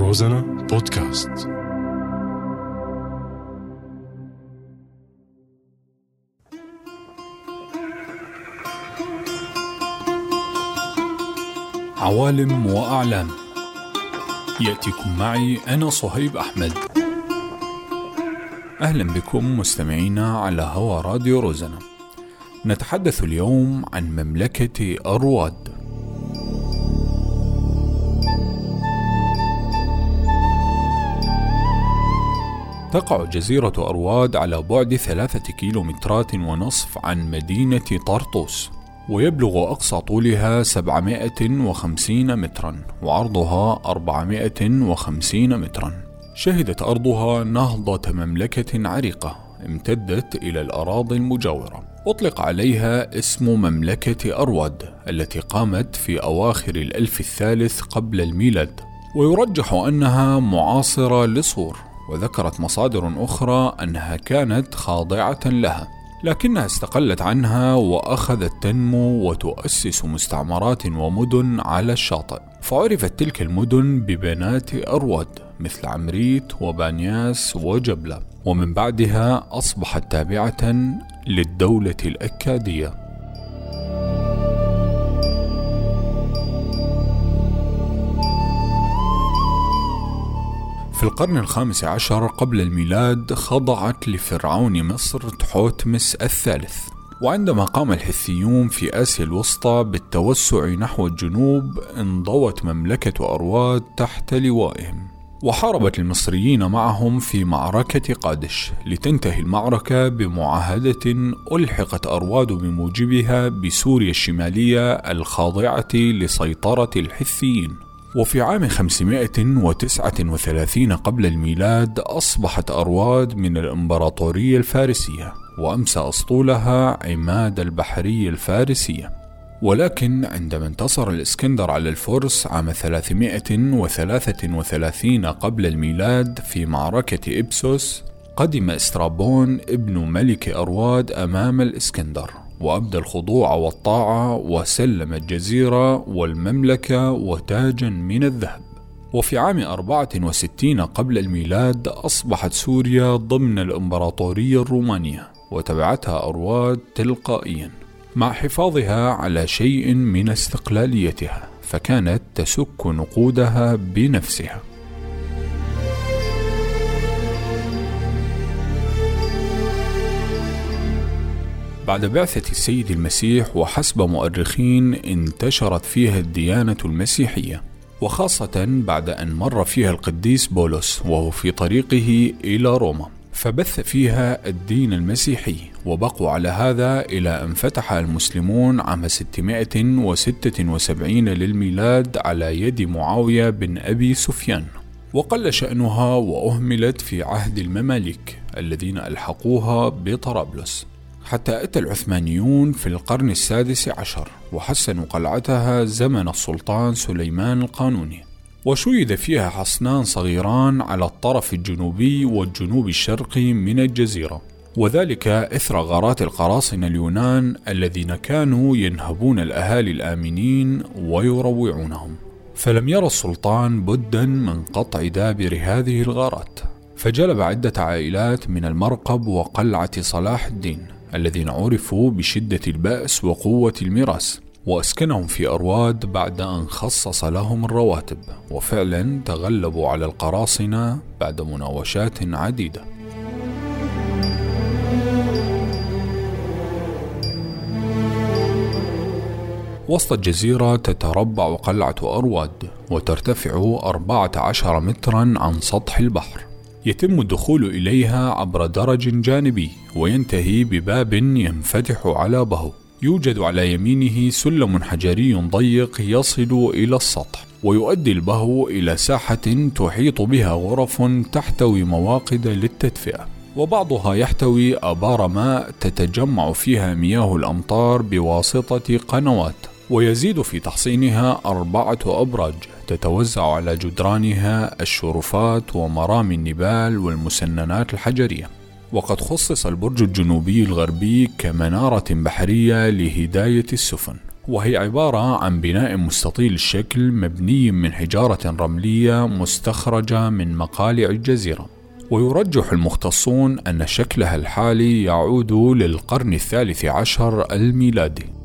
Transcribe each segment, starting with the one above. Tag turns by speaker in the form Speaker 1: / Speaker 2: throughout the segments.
Speaker 1: روزانا بودكاست. عوالم وأعلام. يأتيكم معي أنا صهيب أحمد. أهلا بكم مستمعينا على هوا راديو روزانا. نتحدث اليوم عن مملكة أرواد. تقع جزيرة أرواد على بعد ثلاثة كيلومترات ونصف عن مدينة طرطوس ويبلغ أقصى طولها 750 مترا وعرضها 450 مترا. شهدت أرضها نهضة مملكة عريقة امتدت إلى الأراضي المجاورة. أطلق عليها اسم مملكة أرواد التي قامت في أواخر الألف الثالث قبل الميلاد ويرجح أنها معاصرة لصور وذكرت مصادر أخرى أنها كانت خاضعة لها لكنها استقلت عنها وأخذت تنمو وتؤسس مستعمرات ومدن على الشاطئ. فعرفت تلك المدن ببنات أرواد مثل عمريت وبانياس وجبلة ومن بعدها أصبحت تابعة للدولة الأكادية. في القرن الخامس عشر قبل الميلاد خضعت لفرعون مصر تحوتمس الثالث. وعندما قام الحثيون في آسيا الوسطى بالتوسع نحو الجنوب انضوت مملكة أرواد تحت لوائهم. وحاربت المصريين معهم في معركة قادش لتنتهي المعركة بمعاهدة ألحقت أرواد بموجبها بسوريا الشمالية الخاضعة لسيطرة الحثيين. وفي عام 539 قبل الميلاد أصبحت أرواد من الإمبراطورية الفارسية وأمسى أسطولها عماد البحرية الفارسية ولكن عندما انتصر الإسكندر على الفرس عام 333 قبل الميلاد في معركة إبسوس قدم إسترابون ابن ملك أرواد أمام الإسكندر. وأبدى الخضوع والطاعة وسلم الجزيرة والمملكة وتاجا من الذهب. وفي عام 64 قبل الميلاد أصبحت سوريا ضمن الإمبراطورية الرومانية وتبعتها أرواد تلقائيا مع حفاظها على شيء من استقلاليتها فكانت تسك نقودها بنفسها. بعد بعثة السيد المسيح وحسب مؤرخين انتشرت فيها الديانة المسيحية وخاصة بعد أن مر فيها القديس بولس وهو في طريقه إلى روما. فبث فيها الدين المسيحي وبقوا على هذا إلى أن فتح المسلمون عام 676 للميلاد على يد معاوية بن أبي سفيان. وقل شأنها وأهملت في عهد المماليك الذين ألحقوها بطرابلس. حتى أتى العثمانيون في القرن السادس عشر وحسنوا قلعتها زمن السلطان سليمان القانوني. وشيد فيها حصنان صغيران على الطرف الجنوبي والجنوب الشرقي من الجزيرة. وذلك إثر غارات القراصنة اليونان الذين كانوا ينهبون الأهالي الآمنين ويروعونهم. فلم يرى السلطان بدا من قطع دابر هذه الغارات. فجلب عدة عائلات من المرقب وقلعة صلاح الدين. الذين عرفوا بشدة البأس وقوة الميراث وأسكنهم في أرواد بعد أن خصص لهم الرواتب وفعلا تغلبوا على القراصنة بعد مناوشات عديدة. وسط الجزيرة تتربع قلعة أرواد وترتفع 14 مترا عن سطح البحر. يتم الدخول إليها عبر درج جانبي وينتهي بباب ينفتح على بهو يوجد على يمينه سلم حجري ضيق يصل إلى السطح ويؤدي البهو إلى ساحة تحيط بها غرف تحتوي مواقد للتدفئة. وبعضها يحتوي آبار ماء تتجمع فيها مياه الأمطار بواسطة قنوات ويزيد في تحصينها أربعة أبراج. تتوزع على جدرانها الشرفات ومرامي النبال والمسننات الحجرية. وقد خصص البرج الجنوبي الغربي كمنارة بحرية لهداية السفن. وهي عبارة عن بناء مستطيل الشكل مبني من حجارة رملية مستخرجة من مقالع الجزيرة. ويرجح المختصون أن شكلها الحالي يعود للقرن الثالث عشر الميلادي.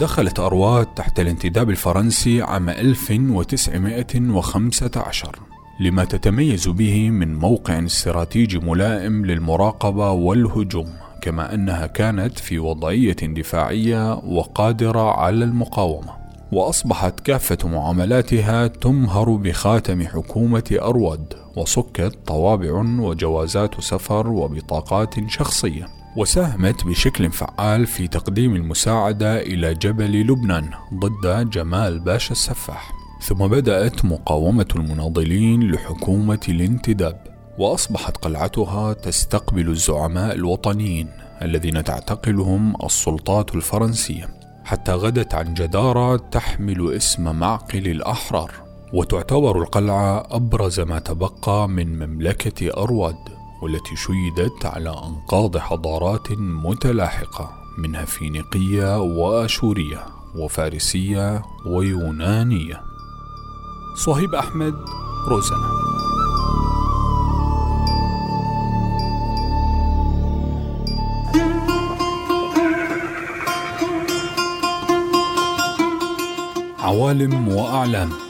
Speaker 1: دخلت أرواد تحت الانتداب الفرنسي عام 1915 لما تتميز به من موقع استراتيجي ملائم للمراقبة والهجوم كما أنها كانت في وضعية دفاعية وقادرة على المقاومة. وأصبحت كافة معاملاتها تمهر بخاتم حكومة أرواد وصكت طوابع وجوازات سفر وبطاقات شخصية. وساهمت بشكل فعال في تقديم المساعدة إلى جبل لبنان ضد جمال باشا السفاح. ثم بدأت مقاومة المناضلين لحكومة الانتداب وأصبحت قلعتها تستقبل الزعماء الوطنيين الذين تعتقلهم السلطات الفرنسية. حتى غدت عن جدارة تحمل اسم معقل الأحرار وتعتبر القلعة أبرز ما تبقى من مملكة أرواد. والتي شيدت على أنقاض حضارات متلاحقة منها فينيقية وأشورية وفارسية ويونانية. صهيب أحمد روزانا عوالم وأعلام.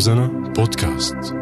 Speaker 2: روزانا بودكاست